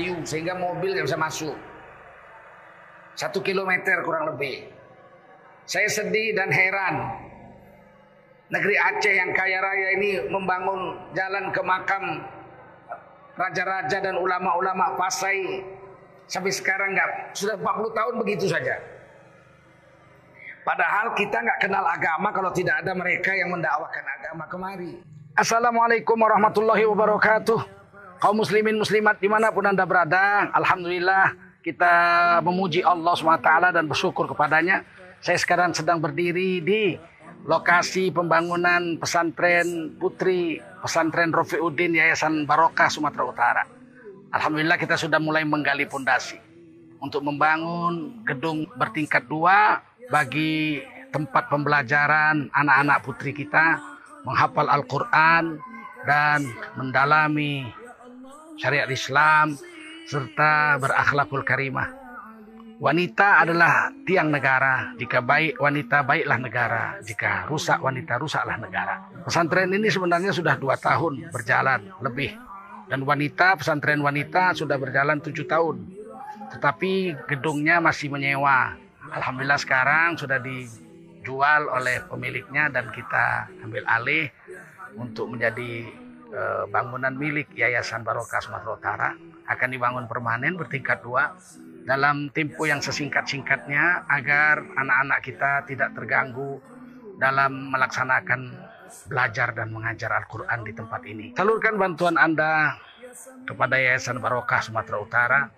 sehingga mobil nggak bisa masuk. Satu kilometer kurang lebih. Saya sedih dan heran. Negeri Aceh yang kaya raya ini membangun jalan ke makam raja-raja dan ulama-ulama Pasai sampai sekarang nggak sudah 40 tahun begitu saja. Padahal kita nggak kenal agama kalau tidak ada mereka yang mendakwakan agama kemari. Assalamualaikum warahmatullahi wabarakatuh. Kaum muslimin muslimat di mana pun anda berada, Alhamdulillah kita memuji Allah SWT dan bersyukur kepadanya. Saya sekarang sedang berdiri di lokasi pembangunan pesantren putri pesantren Rofiuddin Yayasan Barokah Sumatera Utara. Alhamdulillah kita sudah mulai menggali pondasi untuk membangun gedung bertingkat dua bagi tempat pembelajaran anak-anak putri kita menghafal Al-Quran dan mendalami syariat Islam serta berakhlakul karimah. Wanita adalah tiang negara. Jika baik wanita, baiklah negara. Jika rusak wanita, rusaklah negara. Pesantren ini sebenarnya sudah dua tahun berjalan lebih. Dan wanita, pesantren wanita sudah berjalan tujuh tahun. Tetapi gedungnya masih menyewa. Alhamdulillah sekarang sudah dijual oleh pemiliknya dan kita ambil alih untuk menjadi eh, bangunan milik Yayasan Barokah Sumatera Utara. Akan dibangun permanen bertingkat dua dalam tempo yang sesingkat-singkatnya agar anak-anak kita tidak terganggu dalam melaksanakan belajar dan mengajar Al-Quran di tempat ini. Salurkan bantuan Anda kepada Yayasan Barokah Sumatera Utara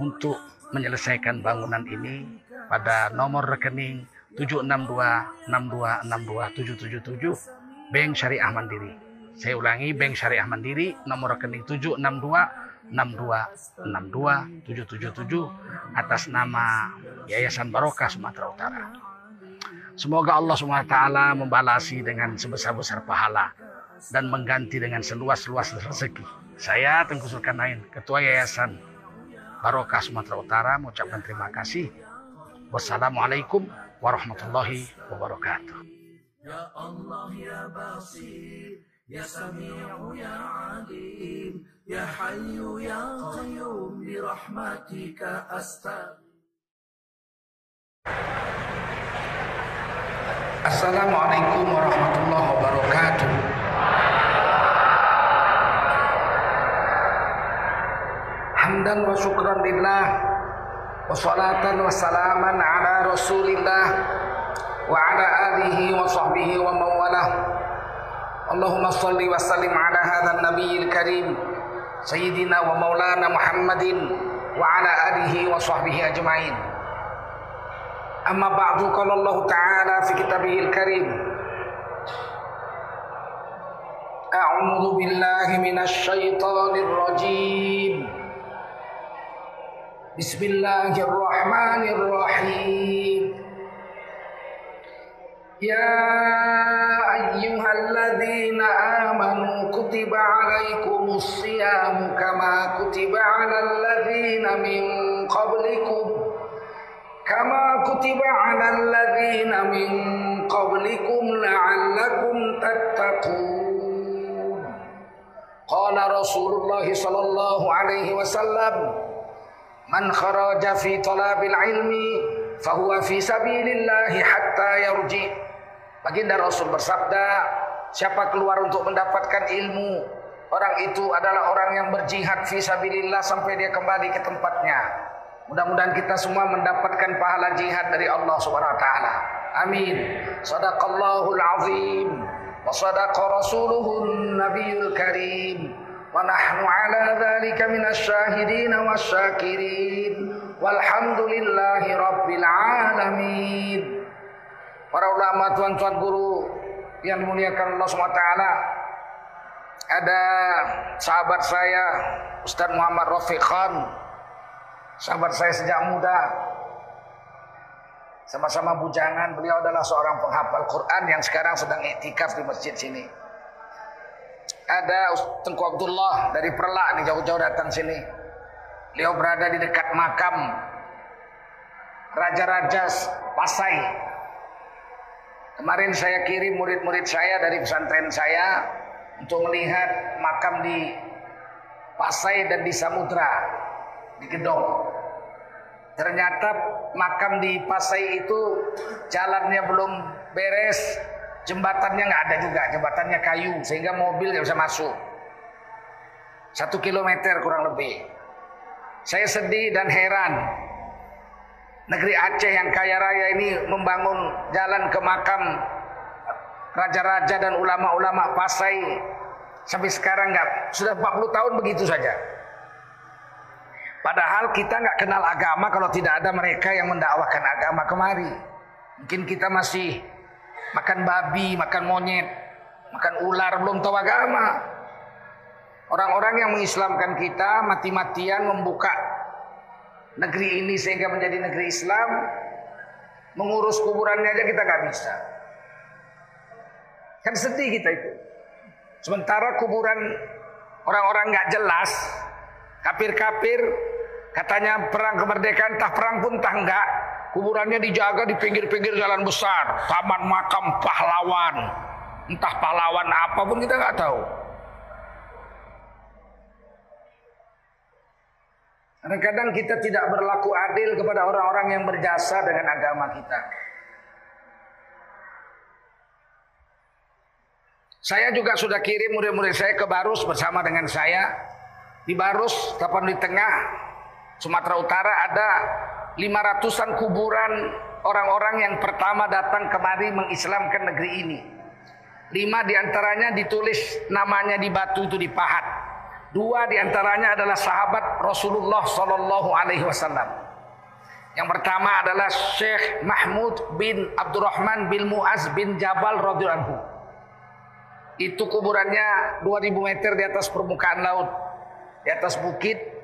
untuk menyelesaikan bangunan ini pada nomor rekening 76262627777 Bank Syariah Mandiri. Saya ulangi Bank Syariah Mandiri nomor rekening 762 777 atas nama Yayasan Barokah Sumatera Utara. Semoga Allah SWT membalasi dengan sebesar-besar pahala dan mengganti dengan seluas-luas rezeki. Saya Tengku Zulkarnain, Ketua Yayasan Barokah Sumatera Utara mengucapkan terima kasih. Wassalamualaikum warahmatullahi wabarakatuh. Ya Allah ya Basir, يا سميع يا عليم يا حي يا قيوم برحمتك أستغفر Assalamualaikum warahmatullahi wabarakatuh. Hamdan wa syukran lillah wa salatan wa salaman ala rasulillah wa ala alihi wa sahbihi wa mawalah. اللهم صل وسلم على هذا النبي الكريم سيدنا ومولانا محمد وعلى آله وصحبه أجمعين. أما بعد قال الله تعالى في كتابه الكريم أعوذ بالله من الشيطان الرجيم. بسم الله الرحمن الرحيم. يا أيها الذين آمنوا كتب عليكم الصيام كما كتب على الذين من قبلكم. كما كتب على الذين من قبلكم لعلكم تتقون. قال رسول الله صلى الله عليه وسلم من خرج في طلب العلم فهو في سبيل الله حتى يرجع. Baginda Rasul bersabda, siapa keluar untuk mendapatkan ilmu, orang itu adalah orang yang berjihad fisabilillah sampai dia kembali ke tempatnya. Mudah-mudahan kita semua mendapatkan pahala jihad dari Allah Subhanahu wa taala. Amin. Sadaqallahul azim wa sadaqa rasuluhun nabiyul karim. Wa nahnu ala dzalika minasyahidin wasyakirin. Walhamdulillahi rabbil alamin para ulama, tuan-tuan guru yang dimuliakan Allah SWT. Ada sahabat saya, Ustaz Muhammad Rafiq Khan. Sahabat saya sejak muda. Sama-sama bujangan, beliau adalah seorang penghafal Quran yang sekarang sedang iktikaf di masjid sini. Ada Tengku Abdullah dari Perlak nih jauh-jauh datang sini. Beliau berada di dekat makam Raja-Raja Pasai Kemarin saya kirim murid-murid saya dari pesantren saya untuk melihat makam di Pasai dan di Samudra, di Gedong. Ternyata makam di Pasai itu jalannya belum beres, jembatannya nggak ada juga, jembatannya kayu sehingga mobil nggak bisa masuk. Satu kilometer kurang lebih. Saya sedih dan heran. Negeri Aceh yang kaya raya ini membangun jalan ke makam raja-raja dan ulama-ulama Pasai sampai sekarang nggak sudah 40 tahun begitu saja. Padahal kita nggak kenal agama kalau tidak ada mereka yang mendakwakan agama kemari. Mungkin kita masih makan babi, makan monyet, makan ular, belum tahu agama. Orang-orang yang mengislamkan kita mati-matian membuka negeri ini sehingga menjadi negeri Islam, mengurus kuburannya aja kita nggak bisa. Kan sedih kita itu. Sementara kuburan orang-orang nggak jelas, kafir-kafir Katanya perang kemerdekaan, entah perang pun entah enggak. Kuburannya dijaga di pinggir-pinggir jalan besar. Taman makam pahlawan. Entah pahlawan apa pun kita nggak tahu. Kadang-kadang kita tidak berlaku adil kepada orang-orang yang berjasa dengan agama kita. Saya juga sudah kirim murid-murid saya ke Barus bersama dengan saya. Di Barus, tapan di tengah, Sumatera Utara ada 500-an kuburan orang-orang yang pertama datang kemari mengislamkan negeri ini. Lima di antaranya ditulis namanya di batu itu dipahat. Dua di antaranya adalah sahabat Rasulullah Sallallahu Alaihi Wasallam. Yang pertama adalah Syekh Mahmud bin Abdurrahman bin Muaz bin Jabal radhiyallahu Itu kuburannya 2000 meter di atas permukaan laut, di atas bukit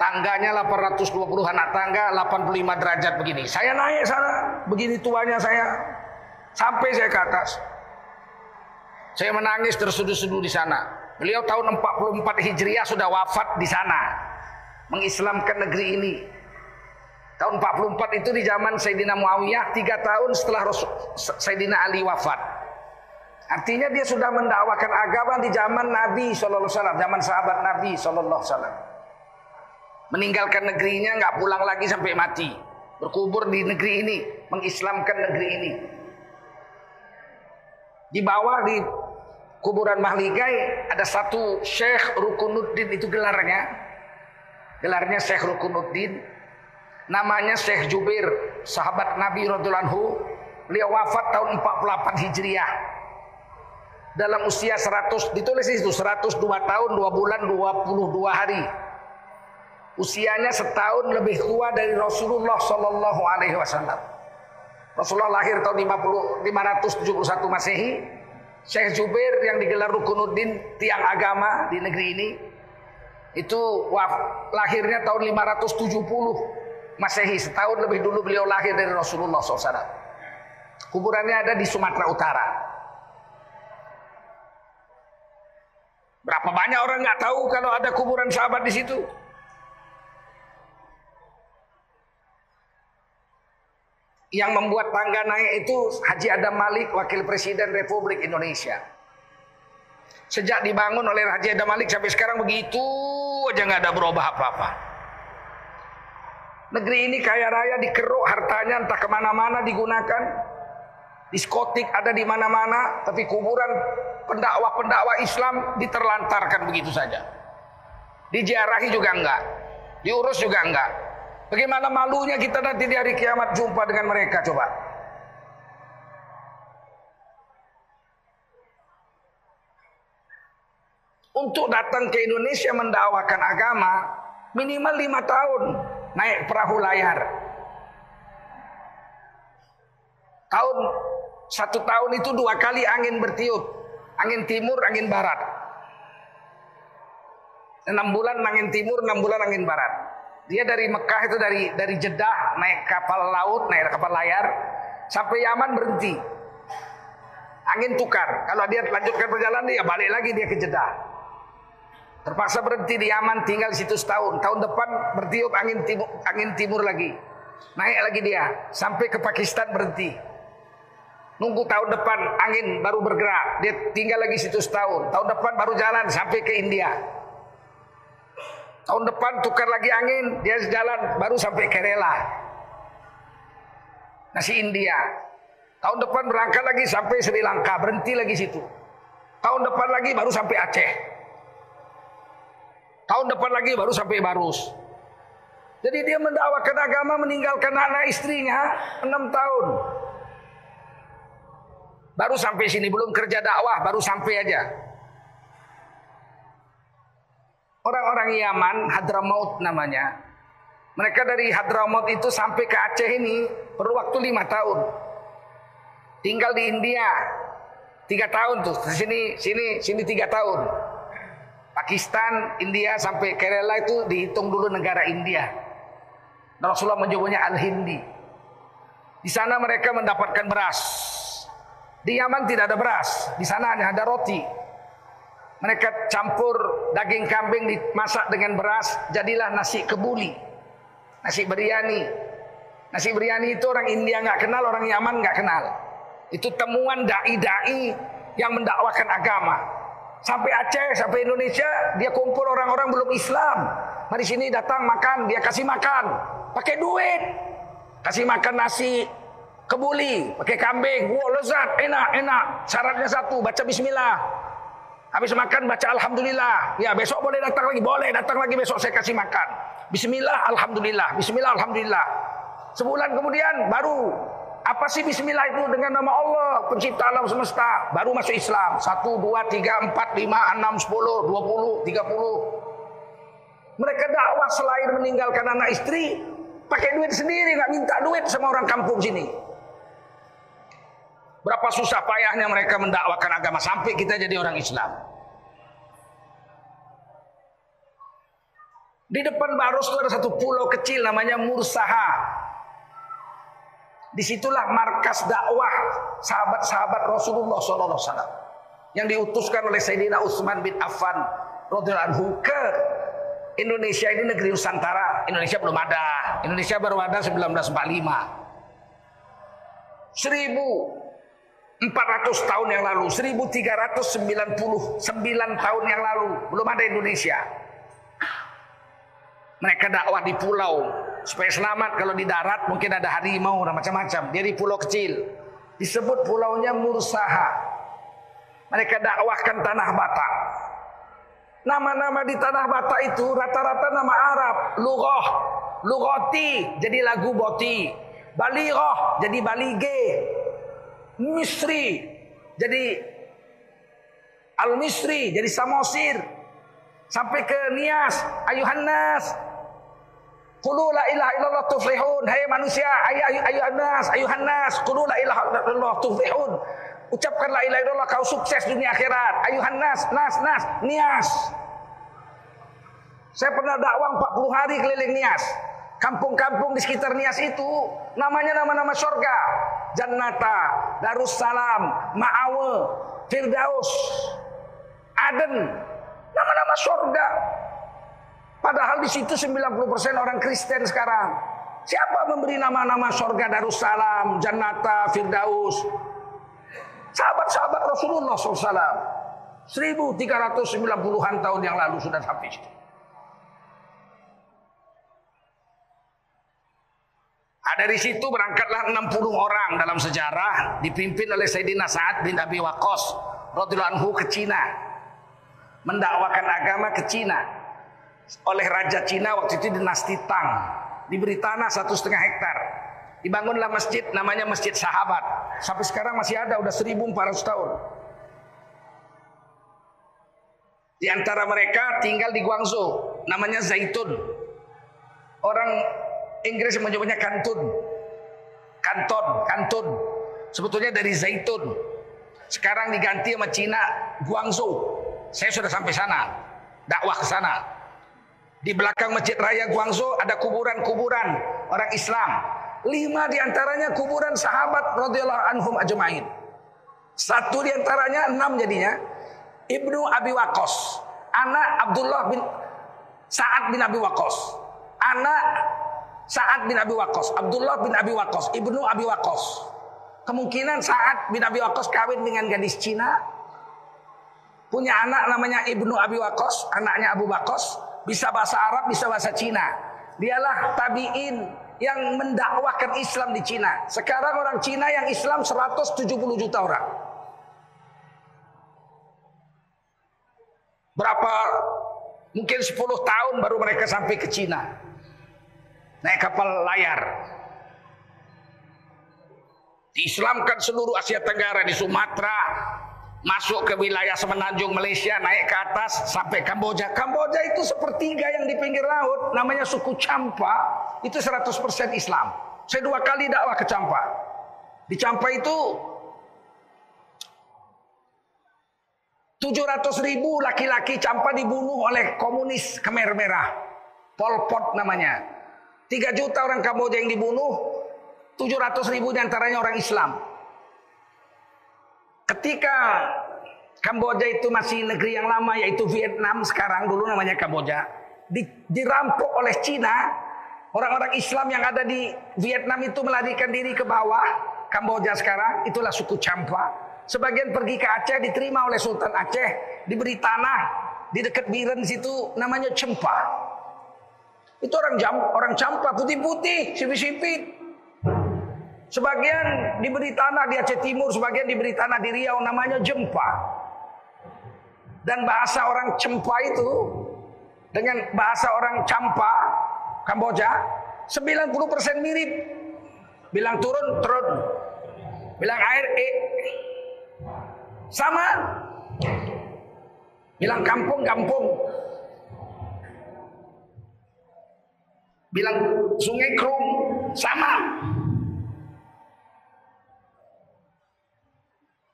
Tangganya 820 anak tangga 85 derajat begini. Saya naik sana, begini tuanya saya. Sampai saya ke atas. Saya menangis terseduh-seduh di sana. Beliau tahun 44 Hijriah sudah wafat di sana. Mengislamkan negeri ini. Tahun 44 itu di zaman Sayyidina Muawiyah, tiga tahun setelah Rasul, Sayyidina Ali wafat. Artinya dia sudah mendakwakan agama di zaman Nabi SAW, zaman sahabat Nabi SAW meninggalkan negerinya nggak pulang lagi sampai mati berkubur di negeri ini mengislamkan negeri ini di bawah di kuburan Mahligai ada satu Syekh Rukunuddin itu gelarnya. Gelarnya Syekh Rukunuddin. Namanya Syekh Jubir sahabat Nabi Radhiallahu beliau wafat tahun 48 Hijriah. Dalam usia 100 ditulis itu 102 tahun 2 bulan 22 hari. Usianya setahun lebih tua dari Rasulullah Shallallahu Alaihi Wasallam. Rasulullah lahir tahun 50, 571 Masehi. Syekh Jubair yang digelar Rukunuddin tiang agama di negeri ini itu waf, lahirnya tahun 570 Masehi setahun lebih dulu beliau lahir dari Rasulullah SAW. Kuburannya ada di Sumatera Utara. Berapa banyak orang nggak tahu kalau ada kuburan sahabat di situ? Yang membuat tangga naik itu Haji Adam Malik, Wakil Presiden Republik Indonesia. Sejak dibangun oleh Haji Adam Malik sampai sekarang begitu aja nggak ada berubah apa-apa. Negeri ini kaya raya dikeruk hartanya entah ke mana-mana digunakan. Diskotik ada di mana-mana, tapi kuburan pendakwah-pendakwah Islam diterlantarkan begitu saja. Dijiarahi juga enggak, diurus juga enggak. Bagaimana malunya kita nanti di hari kiamat jumpa dengan mereka coba. Untuk datang ke Indonesia mendakwakan agama minimal lima tahun naik perahu layar. Tahun satu tahun itu dua kali angin bertiup, angin timur, angin barat. Enam bulan angin timur, enam bulan angin barat. Dia dari Mekah itu dari dari Jeddah naik kapal laut, naik kapal layar sampai Yaman berhenti. Angin tukar. Kalau dia lanjutkan perjalanan dia balik lagi dia ke Jeddah. Terpaksa berhenti di Yaman tinggal situ setahun. Tahun depan bertiup angin timur, angin timur lagi. Naik lagi dia sampai ke Pakistan berhenti. Nunggu tahun depan angin baru bergerak. Dia tinggal lagi situ setahun. Tahun depan baru jalan sampai ke India. Tahun depan tukar lagi angin, dia jalan baru sampai Kerala. Nasi India. Tahun depan berangkat lagi sampai Sri Lanka, berhenti lagi situ. Tahun depan lagi baru sampai Aceh. Tahun depan lagi baru sampai Barus. Jadi dia mendakwakan agama meninggalkan anak istrinya enam tahun. Baru sampai sini belum kerja dakwah, baru sampai aja. Orang-orang Yaman, Hadramaut namanya. Mereka dari Hadramaut itu sampai ke Aceh ini perlu waktu lima tahun. Tinggal di India tiga tahun tuh. Sini, sini, sini tiga tahun. Pakistan, India sampai Kerala itu dihitung dulu negara India. Rasulullah menyebutnya Al-Hindi. Di sana mereka mendapatkan beras. Di Yaman tidak ada beras. Di sana hanya ada roti. Mereka campur daging kambing dimasak dengan beras, jadilah nasi kebuli. Nasi biryani. Nasi biryani itu orang India nggak kenal, orang Yaman nggak kenal. Itu temuan dai-dai yang mendakwakan agama. Sampai Aceh, sampai Indonesia, dia kumpul orang-orang belum Islam. Mari sini datang makan, dia kasih makan. Pakai duit. Kasih makan nasi kebuli, pakai kambing. Wow, lezat, enak, enak. Syaratnya satu, baca bismillah. Habis makan baca alhamdulillah. Ya, besok boleh datang lagi, boleh datang lagi besok saya kasih makan. Bismillah, alhamdulillah. Bismillah, alhamdulillah. Sebulan kemudian baru apa sih bismillah itu dengan nama Allah pencipta alam semesta baru masuk Islam satu dua tiga empat lima enam sepuluh dua puluh tiga puluh mereka dakwah selain meninggalkan anak istri pakai duit sendiri nggak minta duit sama orang kampung sini Berapa susah payahnya mereka mendakwakan agama sampai kita jadi orang Islam. Di depan Barus itu ada satu pulau kecil namanya Mursaha. Di situlah markas dakwah sahabat-sahabat Rasulullah SAW yang diutuskan oleh Sayyidina Utsman bin Affan anhu ke Indonesia ini negeri Nusantara. Indonesia belum ada. Indonesia baru ada 1945. Seribu 400 tahun yang lalu, 1399 tahun yang lalu, belum ada Indonesia. Mereka dakwah di pulau supaya selamat kalau di darat mungkin ada harimau dan macam-macam. Dia di pulau kecil. Disebut pulaunya Mursaha. Mereka dakwahkan tanah Batak. Nama-nama di tanah Batak itu rata-rata nama Arab. Lughah, Lughati jadi lagu boti. Balighah jadi balige. Misri. Jadi Al-Misri jadi Samosir. Sampai ke Nias ayuhan nas Qulu la ilaha illallah tuflihun. Hai manusia ayu ayu ayuhan nas ayuhan nas qulu la ilaha illallah tuflihun. Ucapkan la kau sukses dunia akhirat. Ayuhan nas nas nas Nias. Saya pernah dakwah 40 hari keliling Nias. Kampung-kampung di sekitar Nias itu namanya nama-nama surga. Jannata, Darussalam, Ma'awe, Firdaus, Aden. Nama-nama surga. Padahal di situ 90% orang Kristen sekarang. Siapa memberi nama-nama surga Darussalam, Jannata, Firdaus? Sahabat-sahabat Rasulullah SAW. 1390-an tahun yang lalu sudah sampai Nah, dari situ berangkatlah 60 orang dalam sejarah dipimpin oleh Sayyidina Sa'ad bin Abi Waqqas radhiyallahu anhu ke Cina. Mendakwakan agama ke Cina. Oleh Raja Cina waktu itu dinasti Tang. Diberi tanah satu setengah hektar. Dibangunlah masjid namanya Masjid Sahabat. Sampai sekarang masih ada udah 1400 tahun. Di antara mereka tinggal di Guangzhou namanya Zaitun. Orang Inggris menyebutnya kantun. Kanton, kantun. Sebetulnya dari zaitun. Sekarang diganti sama Cina, Guangzhou. Saya sudah sampai sana. Dakwah ke sana. Di belakang Masjid Raya Guangzhou ada kuburan-kuburan orang Islam. Lima di antaranya kuburan sahabat radhiyallahu anhum ajma'in. Satu di antaranya enam jadinya Ibnu Abi Waqqas, anak Abdullah bin Sa'ad bin Abi Waqqas, anak Sa'ad bin Abi Waqqas, Abdullah bin Abi Waqqas, Ibnu Abi Waqqas. Kemungkinan Sa'ad bin Abi Waqqas kawin dengan gadis Cina. Punya anak namanya Ibnu Abi Waqqas, anaknya Abu Waqqas. bisa bahasa Arab, bisa bahasa Cina. Dialah tabi'in yang mendakwakan Islam di Cina. Sekarang orang Cina yang Islam 170 juta orang. Berapa mungkin 10 tahun baru mereka sampai ke Cina. Naik kapal layar. Diislamkan seluruh Asia Tenggara di Sumatera, masuk ke wilayah semenanjung Malaysia, naik ke atas sampai Kamboja. Kamboja itu sepertiga yang di pinggir laut, namanya suku Champa, itu 100% Islam. Saya dua kali dakwah ke Champa. Di Champa itu 700 ribu laki-laki Champa dibunuh oleh komunis Khmer Merah. Pol Pot namanya. 3 juta orang Kamboja yang dibunuh, 700 ribu di antaranya orang Islam. Ketika Kamboja itu masih negeri yang lama yaitu Vietnam sekarang dulu namanya Kamboja di, dirampok oleh Cina orang-orang Islam yang ada di Vietnam itu melarikan diri ke bawah Kamboja sekarang itulah suku Champa sebagian pergi ke Aceh diterima oleh Sultan Aceh diberi tanah di dekat Biren situ namanya Cempa itu orang jam orang Champa putih-putih sipit-sipit Sebagian diberi tanah di Aceh Timur, sebagian diberi tanah di Riau namanya Jempa. Dan bahasa orang Cempa itu dengan bahasa orang Campa Kamboja 90% mirip. Bilang turun, turun. Bilang air, e. Sama. Bilang kampung, kampung. Bilang sungai krum, sama.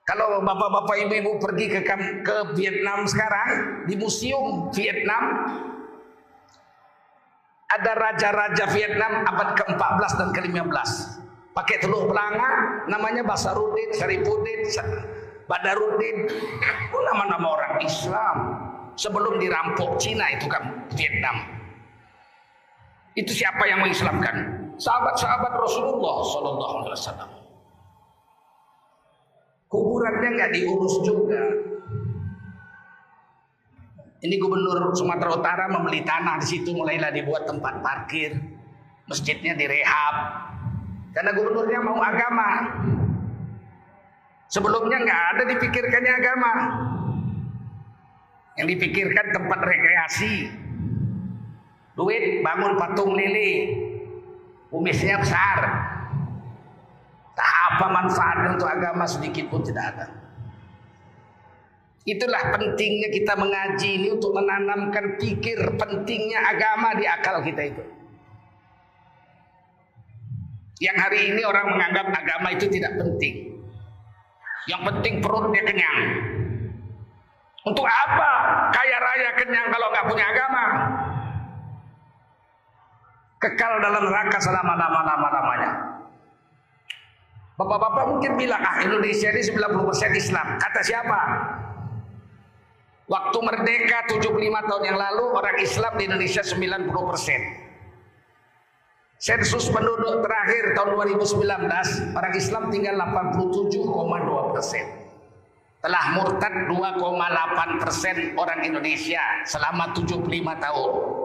Kalau bapak-bapak ibu-ibu pergi ke ke Vietnam sekarang di museum Vietnam ada raja-raja Vietnam abad ke-14 dan ke-15. Pakai telur belanga namanya Basaruddin, Sarifuddin, Badaruddin. Itu nama-nama orang Islam. Sebelum dirampok Cina itu kan Vietnam. Itu siapa yang mengislamkan? Sahabat-sahabat Rasulullah sallallahu alaihi wasallam. Kuburannya nggak diurus juga. Ini gubernur Sumatera Utara membeli tanah di situ mulailah dibuat tempat parkir. Masjidnya direhab. Karena gubernurnya mau agama. Sebelumnya nggak ada dipikirkannya agama. Yang dipikirkan tempat rekreasi. Duit bangun patung lili. Kumisnya besar. Tak apa manfaatnya untuk agama sedikit pun tidak ada. Itulah pentingnya kita mengaji ini untuk menanamkan pikir pentingnya agama di akal kita itu. Yang hari ini orang menganggap agama itu tidak penting. Yang penting perutnya kenyang. Untuk apa kaya raya kenyang kalau nggak punya agama? Kekal dalam neraka selama-lama-lama-lamanya. Bapak-bapak mungkin bilang, ah Indonesia ini 90% Islam. Kata siapa? Waktu merdeka 75 tahun yang lalu, orang Islam di Indonesia 90%. Sensus penduduk terakhir tahun 2019, orang Islam tinggal 87,2 persen. Telah murtad 2,8 persen orang Indonesia selama 75 tahun.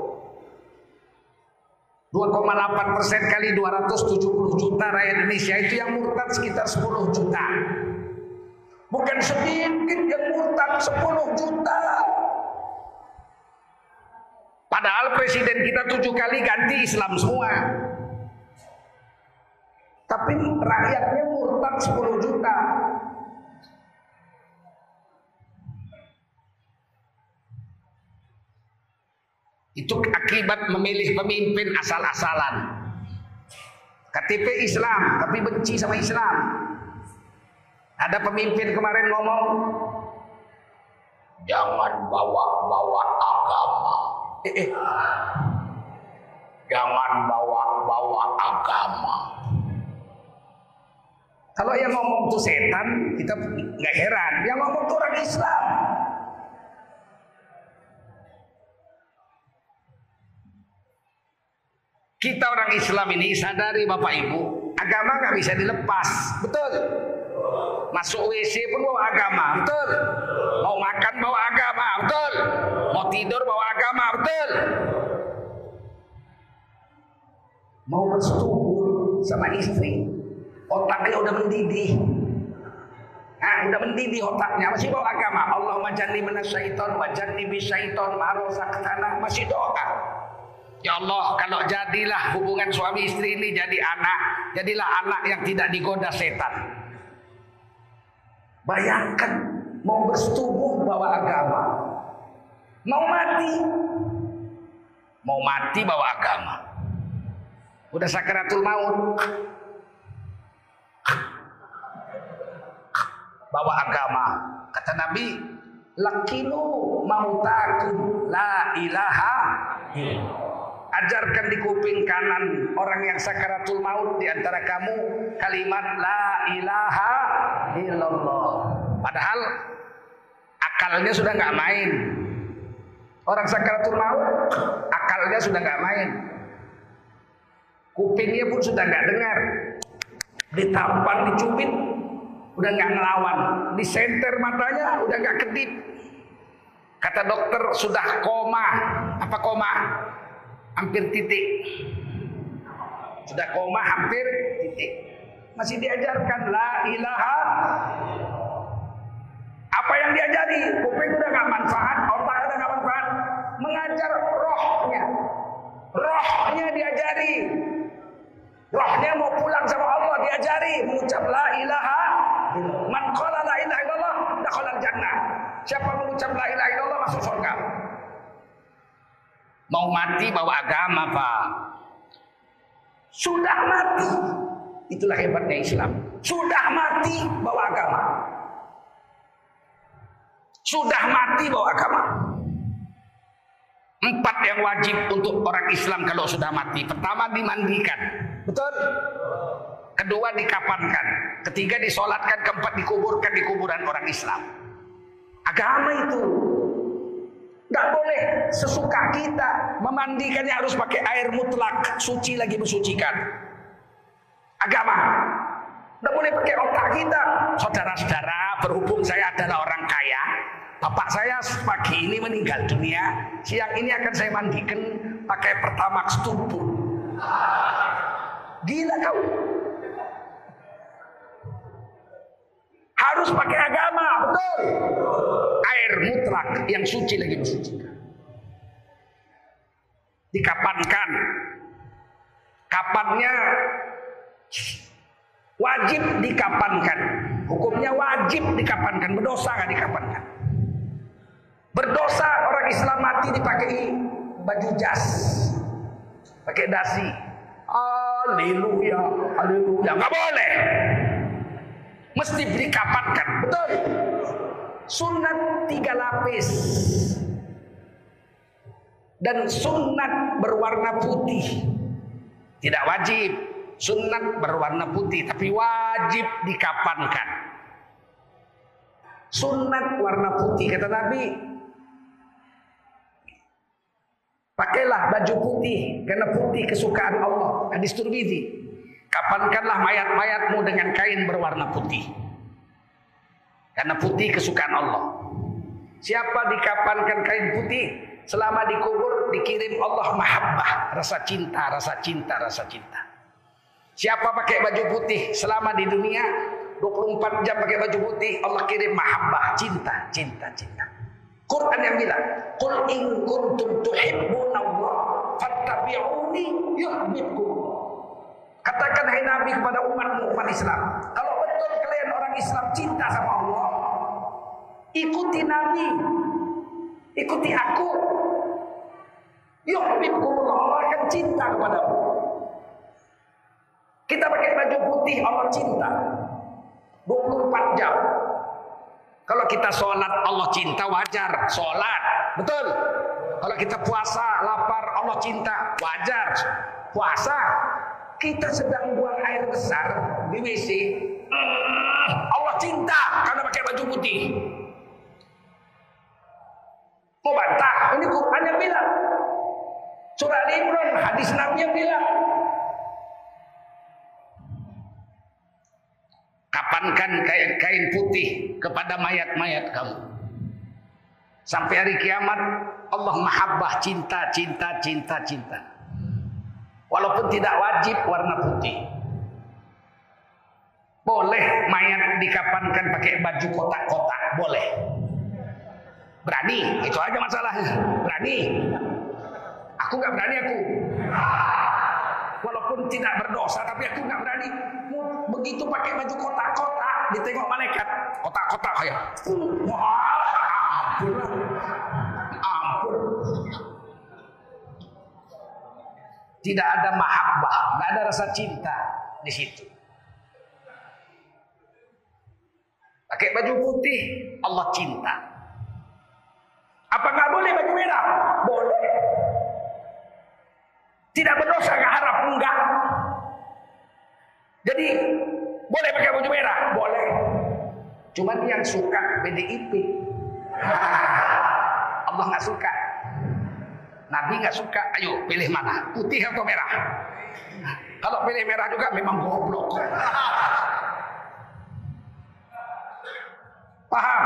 2,8 persen kali 270 juta rakyat Indonesia itu yang murtad sekitar 10 juta. Bukan sedikit yang murtad 10 juta. Padahal presiden kita tujuh kali ganti Islam semua. Tapi rakyatnya murtad 10 juta. Itu akibat memilih pemimpin asal-asalan. KTP Islam, tapi benci sama Islam. Ada pemimpin kemarin ngomong, jangan bawa-bawa agama. Eh, eh. Jangan bawa-bawa agama. Kalau yang ngomong itu setan, kita nggak heran. Yang ngomong itu orang Islam. Kita orang Islam ini sadari Bapak Ibu, agama nggak bisa dilepas, betul? Masuk WC pun bawa agama, betul. Mau makan bawa agama, betul. Mau tidur bawa agama, betul. Mau bersetubuh sama istri, otaknya udah mendidih. Nah, udah mendidih otaknya masih bawa agama. Allahumma janni minasyaiton wa janni bisyaiton ma razaqtana masih doa. Ya Allah, kalau jadilah hubungan suami istri ini jadi anak, jadilah anak yang tidak digoda setan. Bayangkan mau bersetubuh bawa agama. Mau mati. Mau mati bawa agama. Udah sakaratul maut. Bawa agama. Kata Nabi, lakinu mautakum la ilaha Ajarkan di kuping kanan orang yang sakaratul maut di antara kamu kalimat la ilaha illallah. Padahal akalnya sudah nggak main. Orang sakaratul maut akalnya sudah nggak main. Kupingnya pun sudah nggak dengar. Ditampar, dicubit, udah nggak ngelawan. Disenter matanya, udah nggak kedip. Kata dokter sudah koma. Apa koma? Hampir titik. Sudah koma hampir titik. Masih diajarkan la ilaha. Apa yang diajari? Kuping udah gak manfaat, otak udah gak manfaat. Mengajar rohnya. Rohnya diajari. Rohnya mau pulang sama Allah diajari mengucap la ilaha. Man qala la ilaha illallah dakhala jannah. Siapa mengucap la ilaha illallah. Mau mati bawa agama, Pak. Sudah mati. Itulah hebatnya Islam. Sudah mati bawa agama. Sudah mati bawa agama. Empat yang wajib untuk orang Islam kalau sudah mati. Pertama dimandikan. Betul? Kedua dikapankan. Ketiga disolatkan. Keempat dikuburkan di kuburan orang Islam. Agama itu. Tidak boleh sesuka kita memandikannya harus pakai air mutlak. Suci lagi mensucikan. Agama. Tidak boleh pakai otak kita. Saudara-saudara, berhubung saya adalah orang kaya, Bapak saya pagi ini meninggal dunia, siang ini akan saya mandikan pakai pertamax tubuh. Gila kau. Harus pakai agama, betul. Air mutlak yang suci lagi mensucikan. Dikapankan. Kapannya wajib dikapankan. Hukumnya wajib dikapankan. Berdosa nggak dikapankan. Berdosa orang Islam mati dipakai baju jas. Pakai dasi. Haleluya, haleluya. Nggak boleh. Mesti dikapankan. Betul. Sunat tiga lapis. Dan sunat berwarna putih. Tidak wajib. Sunat berwarna putih. Tapi wajib dikapankan. Sunat warna putih. Kata Nabi, Pakailah baju putih karena putih kesukaan Allah. Hadis. Kapankanlah mayat-mayatmu dengan kain berwarna putih. Karena putih kesukaan Allah. Siapa dikapankan kain putih selama dikubur dikirim Allah mahabbah, rasa cinta, rasa cinta, rasa cinta. Siapa pakai baju putih selama di dunia 24 jam pakai baju putih Allah kirim mahabbah, cinta, cinta, cinta. Quran yang bilang, "Qul in kuntum tuhibbuna Allah fattabi'uni yuhibbukum." Katakan hai Nabi kepada umatmu umat Islam, orang Islam cinta sama Allah, ikuti Nabi, ikuti aku. Yuhibbukumullah, Allah akan cinta kepadamu. Kita pakai baju putih, Allah cinta. 24 jam. Kalau kita sholat Allah cinta wajar sholat betul. Kalau kita puasa lapar Allah cinta wajar puasa. Kita sedang buang air besar di WC cinta karena pakai baju putih. Mau bantah? Ini Quran yang bilang. Surah Al Imran hadis Nabi yang bilang. Kapankan kain, kain putih kepada mayat-mayat kamu. Sampai hari kiamat Allah mahabbah cinta, cinta, cinta, cinta. Walaupun tidak wajib warna putih. Dikapankan pakai baju kotak-kotak, boleh. Berani, itu aja masalahnya. Berani. Aku nggak berani aku. Walaupun tidak berdosa, tapi aku nggak berani. Begitu pakai baju kotak-kotak, ditengok malaikat, kotak-kotak kayak. Tidak ada mahabbah, nggak ada rasa cinta di situ. Pakai baju putih, Allah cinta. Apa nggak boleh baju merah? Boleh. Tidak berdosa nggak harap enggak. Jadi boleh pakai baju merah? Boleh. Cuman yang suka PDIP. Allah nggak suka. Nabi nggak suka. Ayo pilih mana? Putih atau merah? Kalau pilih merah juga memang goblok. Paham?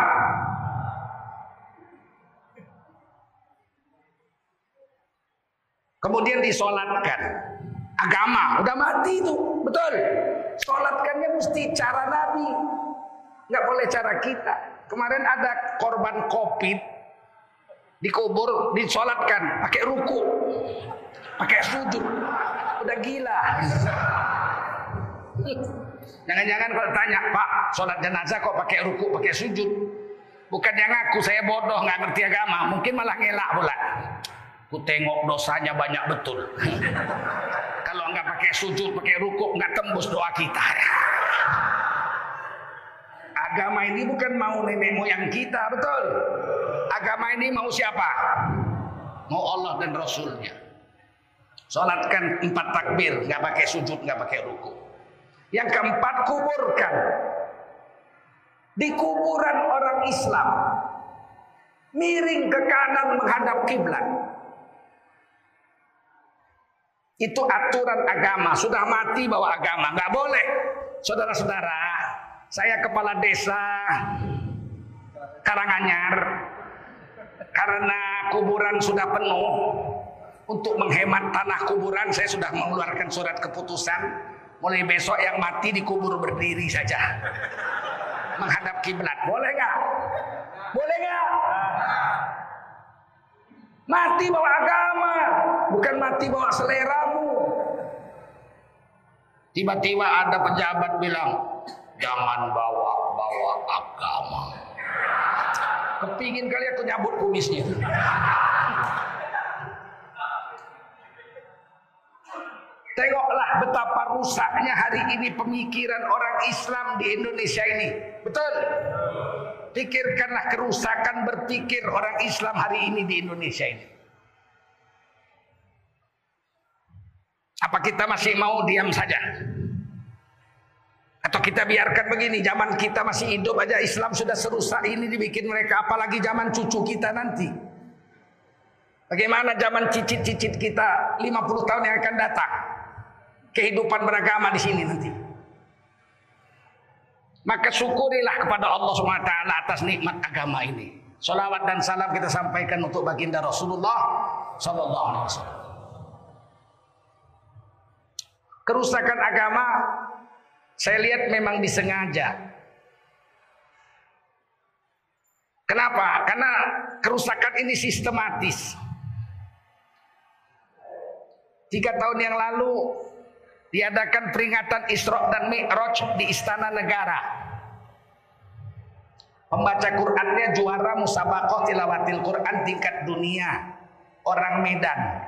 Kemudian disolatkan. Agama, udah mati itu, betul. Solatkannya mesti cara Nabi. Nggak boleh cara kita. Kemarin ada korban covid dikubur, disolatkan, pakai ruku, pakai sujud. Udah gila. Jangan-jangan kalau tanya, Pak, sholat jenazah kok pakai ruku, pakai sujud? Bukan yang aku, saya bodoh, nggak ngerti agama. Mungkin malah ngelak pula. Ku tengok dosanya banyak betul. kalau nggak pakai sujud, pakai ruku, nggak tembus doa kita. Agama ini bukan mau nenek moyang kita, betul. Agama ini mau siapa? Mau Allah dan Rasulnya. Sholatkan empat takbir, nggak pakai sujud, nggak pakai ruku. Yang keempat kuburkan. Di kuburan orang Islam miring ke kanan menghadap kiblat. Itu aturan agama. Sudah mati bawa agama. Nggak boleh. Saudara-saudara, saya kepala desa Karanganyar. Karena kuburan sudah penuh. Untuk menghemat tanah kuburan, saya sudah mengeluarkan surat keputusan Mulai besok yang mati dikubur berdiri saja. Menghadap kiblat. Boleh nggak? Boleh nggak? Mati bawa agama, bukan mati bawa seleramu. Tiba-tiba ada pejabat bilang, jangan bawa-bawa agama. Kepingin kali aku nyabut kumisnya. Tengoklah betapa rusaknya hari ini pemikiran orang Islam di Indonesia ini. Betul? Pikirkanlah kerusakan berpikir orang Islam hari ini di Indonesia ini. Apa kita masih mau diam saja? Atau kita biarkan begini, zaman kita masih hidup aja Islam sudah serusak ini dibikin mereka, apalagi zaman cucu kita nanti. Bagaimana zaman cicit-cicit kita 50 tahun yang akan datang? Kehidupan beragama di sini nanti. Maka syukurilah kepada Allah SWT atas nikmat agama ini. Salawat dan salam kita sampaikan untuk baginda Rasulullah Sallallahu Alaihi. Kerusakan agama saya lihat memang disengaja. Kenapa? Karena kerusakan ini sistematis. Tiga tahun yang lalu diadakan peringatan Isra dan Mi'raj di Istana Negara. Pembaca Qurannya juara musabaqah tilawatil Quran tingkat dunia. Orang Medan.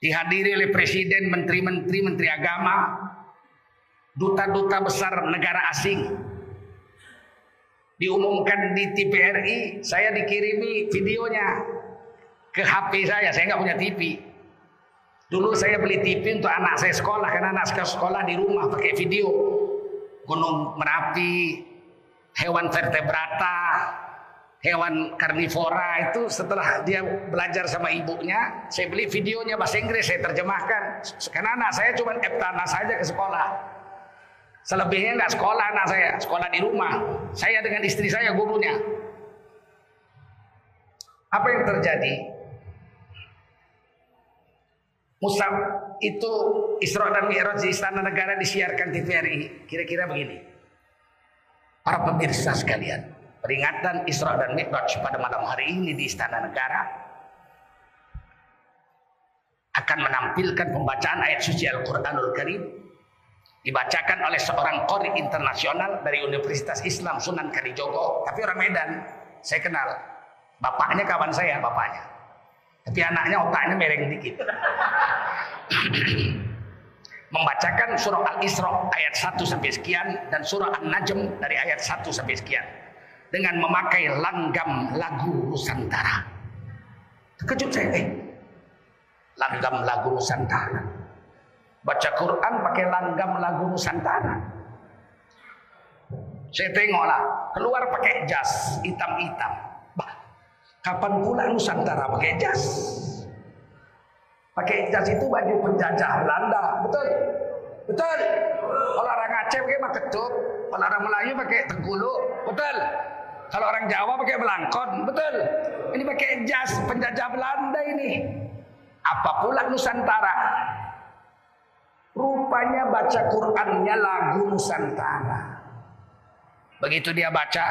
Dihadiri oleh presiden, menteri-menteri, menteri agama, duta-duta besar negara asing. Diumumkan di TVRI, saya dikirimi videonya ke HP saya, saya nggak punya TV. Dulu saya beli TV untuk anak saya sekolah karena anak saya sekolah di rumah pakai video Gunung Merapi, hewan vertebrata, hewan karnivora itu setelah dia belajar sama ibunya, saya beli videonya bahasa Inggris saya terjemahkan. Karena anak saya cuma Eptana saja ke sekolah. Selebihnya nggak sekolah anak saya, sekolah di rumah. Saya dengan istri saya gurunya. Apa yang terjadi? Musab itu Isra dan Mi'raj di Istana Negara disiarkan TVRI. Kira-kira begini. Para pemirsa sekalian, peringatan Isra dan Mi'raj pada malam hari ini di Istana Negara akan menampilkan pembacaan ayat suci Al-Qur'anul Karim dibacakan oleh seorang qori internasional dari Universitas Islam Sunan Kalijogo, tapi orang Medan. Saya kenal. Bapaknya kawan saya, bapaknya. Tapi anaknya otaknya mereng dikit. Membacakan surah Al-Isra ayat 1 sampai sekian dan surah An-Najm dari ayat 1 sampai sekian dengan memakai langgam lagu Nusantara. Terkejut saya, eh, langgam lagu Nusantara. Baca Quran pakai langgam lagu Nusantara. Saya tengoklah, keluar pakai jas hitam-hitam. Kapan pula Nusantara pakai jas? Pakai jas itu baju penjajah Belanda, betul? Betul. Kalau orang Aceh pakai maketut, kalau orang Melayu pakai tenggulu, betul. Kalau orang Jawa pakai belangkon, betul. Ini pakai jas penjajah Belanda ini. Apa pula Nusantara? Rupanya baca Qur'annya lagu Nusantara. Begitu dia baca,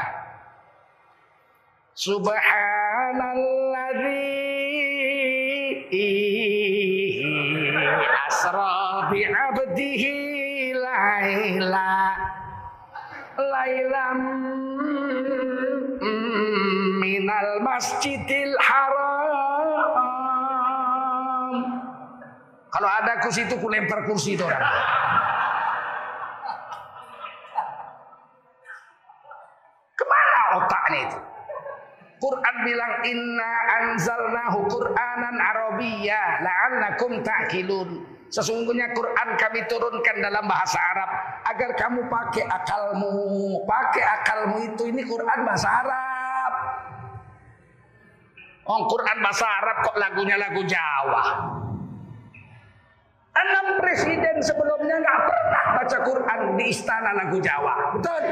Subhanalladzi asra bi 'abdihi laila. Lailam minal masjidil haram. Kalau ada kursi itu ku lempar kursi itu orang. Ke mana otaknya itu Quran bilang inna anzalnahu Qur'anan Arabiyya la'allakum ta'qilun. Sesungguhnya Quran kami turunkan dalam bahasa Arab agar kamu pakai akalmu. Pakai akalmu itu ini Quran bahasa Arab. Oh, Quran bahasa Arab kok lagunya lagu Jawa. Enam presiden sebelumnya nggak pernah baca Quran di istana lagu Jawa. Betul?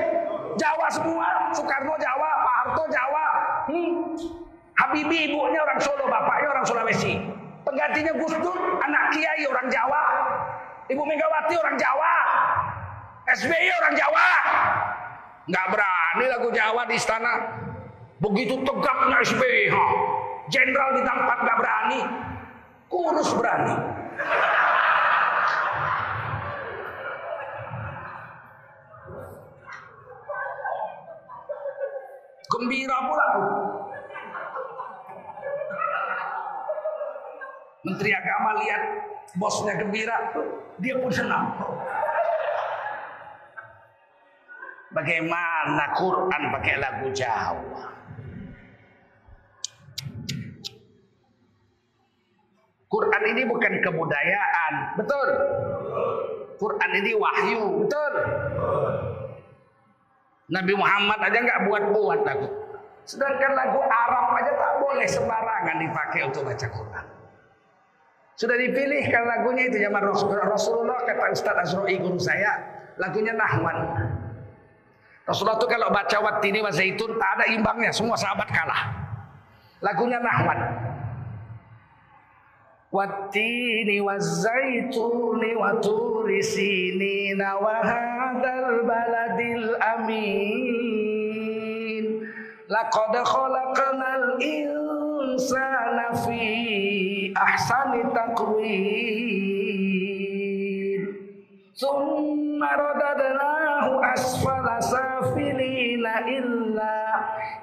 Jawa semua. Soekarno Jawa, Pak Harto Jawa. Hmm. Habibie ibunya orang Solo, bapaknya orang Sulawesi. Penggantinya Gus Dur, anak kiai orang Jawa. Ibu Megawati orang Jawa. SBY orang Jawa. Nggak berani lagu Jawa di istana. Begitu tegaknya SBY. Jenderal di tempat nggak berani. Kurus berani. Gembira pula tuh. Menteri Agama lihat bosnya gembira, dia pun senang. Bagaimana Quran pakai lagu Jawa? Quran ini bukan kebudayaan, betul? Quran ini wahyu, betul? Nabi Muhammad aja nggak buat-buat lagu. Sedangkan lagu Arab aja tak boleh sembarangan dipakai untuk baca Quran. Sudah dipilihkan lagunya itu zaman Rasulullah kata Ustaz Azra'i guru saya, lagunya Nahwan. Rasulullah itu kalau baca Wattini wa Zaitun tak ada imbangnya, semua sahabat kalah. Lagunya Nahwan. Wattini wa zaituni wa turi sinina wa hadal baladil amin. Laqad khalaqnal insana fi ahsani taqwim. Thumma radadnahu asfala safilina illa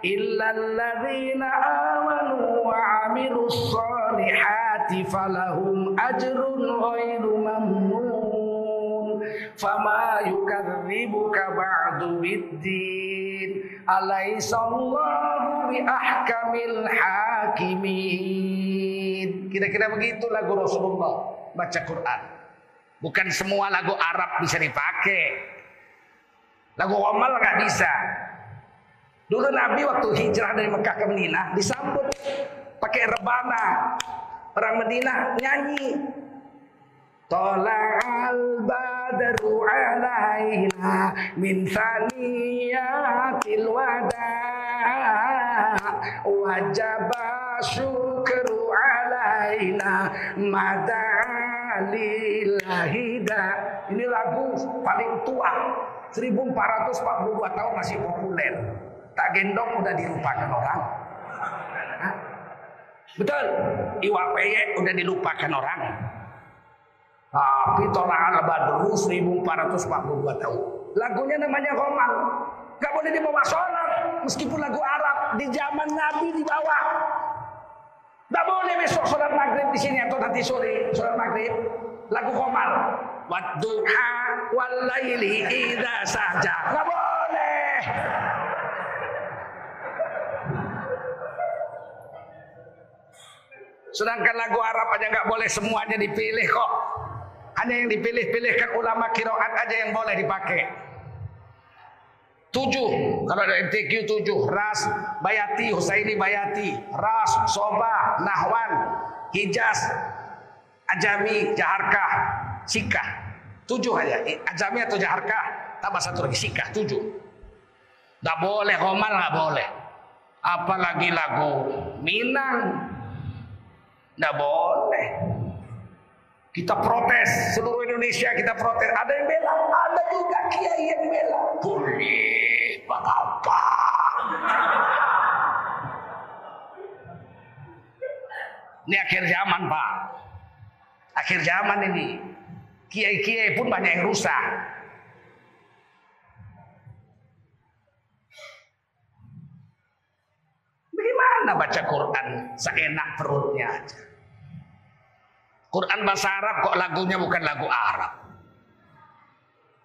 illa alladhina amanu wa amilus salihati falahum ajrun ghairu mamnun fama yukadzibuka ba'du biddin alaysa Allahu bi ahkamil hakimin kira-kira begitu lagu Rasulullah baca Quran bukan semua lagu Arab bisa dipakai lagu Omal nggak bisa Dulu Nabi waktu hijrah dari Mekah ke Madinah disambut pakai rebana. Orang Madinah nyanyi. Tola'al badru alaina min saniyatil wada. Wajaba syukru alaina madalilahida ini lagu paling tua 1442 tahun masih populer. Tak gendong udah dilupakan orang. Hah? betul? Iwak peyek udah dilupakan orang tapi tolak al badru 1442 tahun. Lagunya namanya Romal. Gak boleh dibawa sholat. Meskipun lagu Arab. Di zaman Nabi dibawa. Gak boleh besok sholat maghrib di sini atau nanti sore sholat maghrib. Lagu Romal. Wadduha wal laili idha saja. Gak boleh. Sedangkan lagu Arab aja nggak boleh semuanya dipilih kok. Hanya yang dipilih-pilihkan ulama kiroat aja yang boleh dipakai. Tujuh, kalau ada MTQ tujuh, Ras, Bayati, Husaini Bayati, Ras, Soba, Nahwan, Hijaz, Ajami, Jaharkah, Sikah. Tujuh aja, Ajami atau Jaharkah, tambah satu lagi, Sikah, tujuh. Gak boleh, Romal gak boleh. Apalagi lagu Minang. Gak boleh. Kita protes seluruh Indonesia kita protes. Ada yang bela, ada juga kiai yang bela. Boleh, apa? Ini akhir zaman pak. Akhir zaman ini. Kiai-kiai pun banyak yang rusak. Bagaimana baca Quran seenak perutnya aja. Quran bahasa Arab kok lagunya bukan lagu Arab.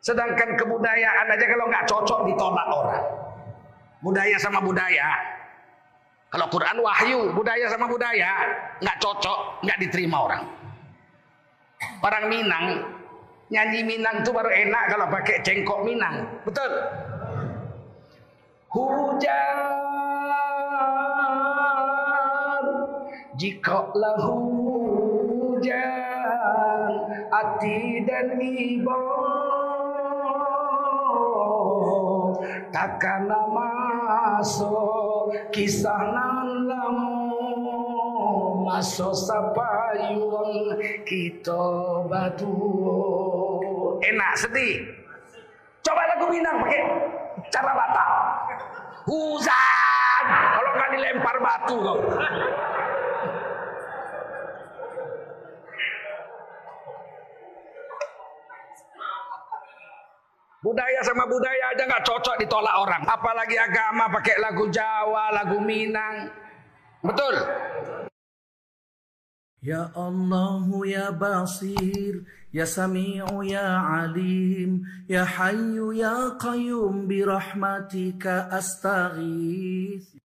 Sedangkan kebudayaan aja kalau nggak cocok ditolak orang. Budaya sama budaya. Kalau Quran wahyu, budaya sama budaya nggak cocok, nggak diterima orang. Orang Minang nyanyi Minang tuh baru enak kalau pakai cengkok Minang, betul? Hujan jika hujan hati dan ibu takkan masuk kisah nan masuk sapayun kita batu. Enak sedih. Coba lagu Minang pakai cara batal hujan. Kalau nggak dilempar batu kau Budaya sama budaya aja nggak cocok ditolak orang. Apalagi agama pakai lagu Jawa, lagu Minang. Betul? Ya Allah ya Basir Ya Sami'u ya Alim Ya Hayyu ya Qayyum Birahmatika astaghith